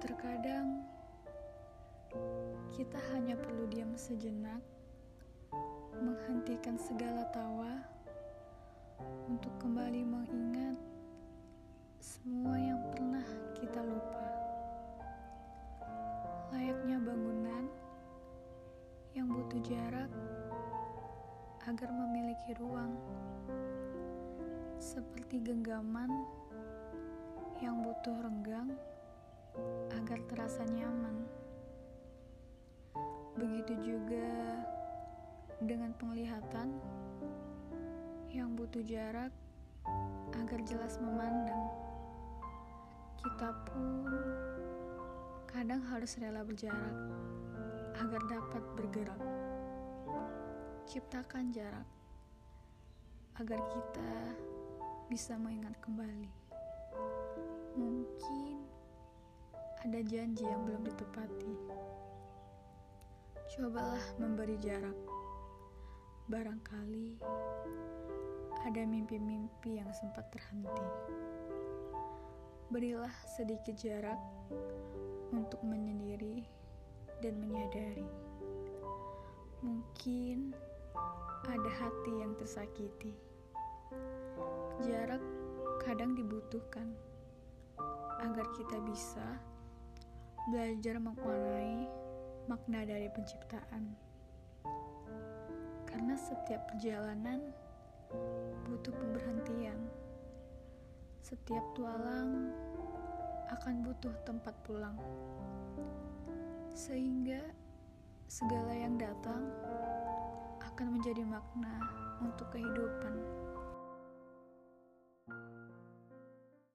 Terkadang kita hanya perlu diam sejenak, menghentikan segala tawa untuk kembali mengingat semua yang pernah kita lupa. Layaknya bangunan yang butuh jarak agar memiliki ruang, seperti genggaman yang butuh renggang agar terasa nyaman. Begitu juga dengan penglihatan yang butuh jarak agar jelas memandang. Kita pun kadang harus rela berjarak agar dapat bergerak. Ciptakan jarak agar kita bisa mengingat kembali. Mungkin ada janji yang belum ditepati. Cobalah memberi jarak. Barangkali ada mimpi-mimpi yang sempat terhenti. Berilah sedikit jarak untuk menyendiri dan menyadari. Mungkin ada hati yang tersakiti. Jarak kadang dibutuhkan agar kita bisa belajar maknai makna dari penciptaan. Karena setiap perjalanan butuh pemberhentian. Setiap tualang akan butuh tempat pulang. Sehingga segala yang datang akan menjadi makna untuk kehidupan.